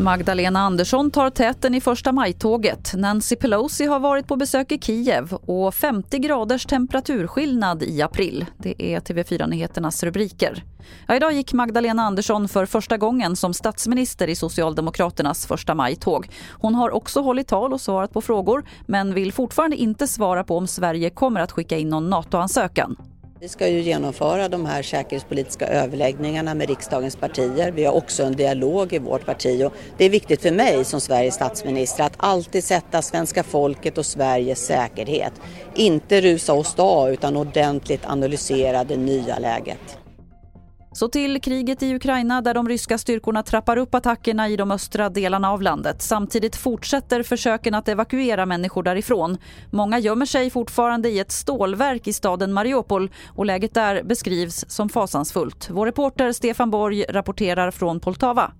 Magdalena Andersson tar täten i första majtåget. Nancy Pelosi har varit på besök i Kiev och 50 graders temperaturskillnad i april. Det är TV4-nyheternas rubriker. Ja, idag gick Magdalena Andersson för första gången som statsminister i Socialdemokraternas första majtåg. Hon har också hållit tal och svarat på frågor men vill fortfarande inte svara på om Sverige kommer att skicka in någon NATO-ansökan. Vi ska ju genomföra de här säkerhetspolitiska överläggningarna med riksdagens partier. Vi har också en dialog i vårt parti och det är viktigt för mig som Sveriges statsminister att alltid sätta svenska folket och Sveriges säkerhet. Inte rusa åstad utan ordentligt analysera det nya läget. Så till kriget i Ukraina där de ryska styrkorna trappar upp attackerna i de östra delarna av landet. Samtidigt fortsätter försöken att evakuera människor därifrån. Många gömmer sig fortfarande i ett stålverk i staden Mariupol och läget där beskrivs som fasansfullt. Vår reporter Stefan Borg rapporterar från Poltava.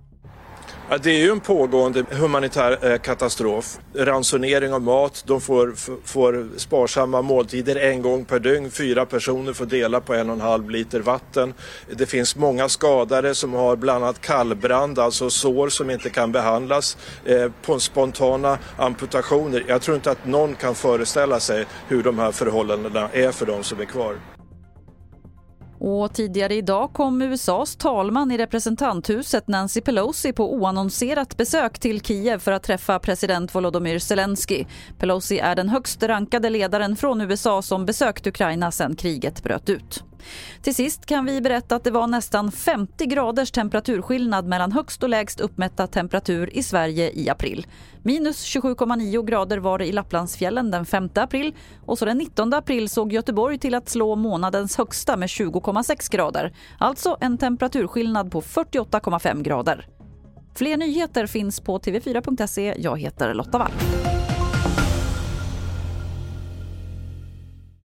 Ja, det är ju en pågående humanitär eh, katastrof. Ransonering av mat, de får, får sparsamma måltider en gång per dygn. Fyra personer får dela på en och en halv liter vatten. Det finns många skadade som har bland annat kallbrand, alltså sår som inte kan behandlas. Eh, på spontana amputationer. Jag tror inte att någon kan föreställa sig hur de här förhållandena är för de som är kvar. Och tidigare idag kom USAs talman i representanthuset Nancy Pelosi på oannonserat besök till Kiev för att träffa president Volodymyr Zelensky. Pelosi är den högst rankade ledaren från USA som besökt Ukraina sedan kriget bröt ut. Till sist kan vi berätta att det var nästan 50 graders temperaturskillnad mellan högst och lägst uppmätta temperatur i Sverige i april. Minus 27,9 grader var det i Lapplandsfjällen den 5 april och så den 19 april såg Göteborg till att slå månadens högsta med 20,6 grader. Alltså en temperaturskillnad på 48,5 grader. Fler nyheter finns på tv4.se. Jag heter Lotta Wall.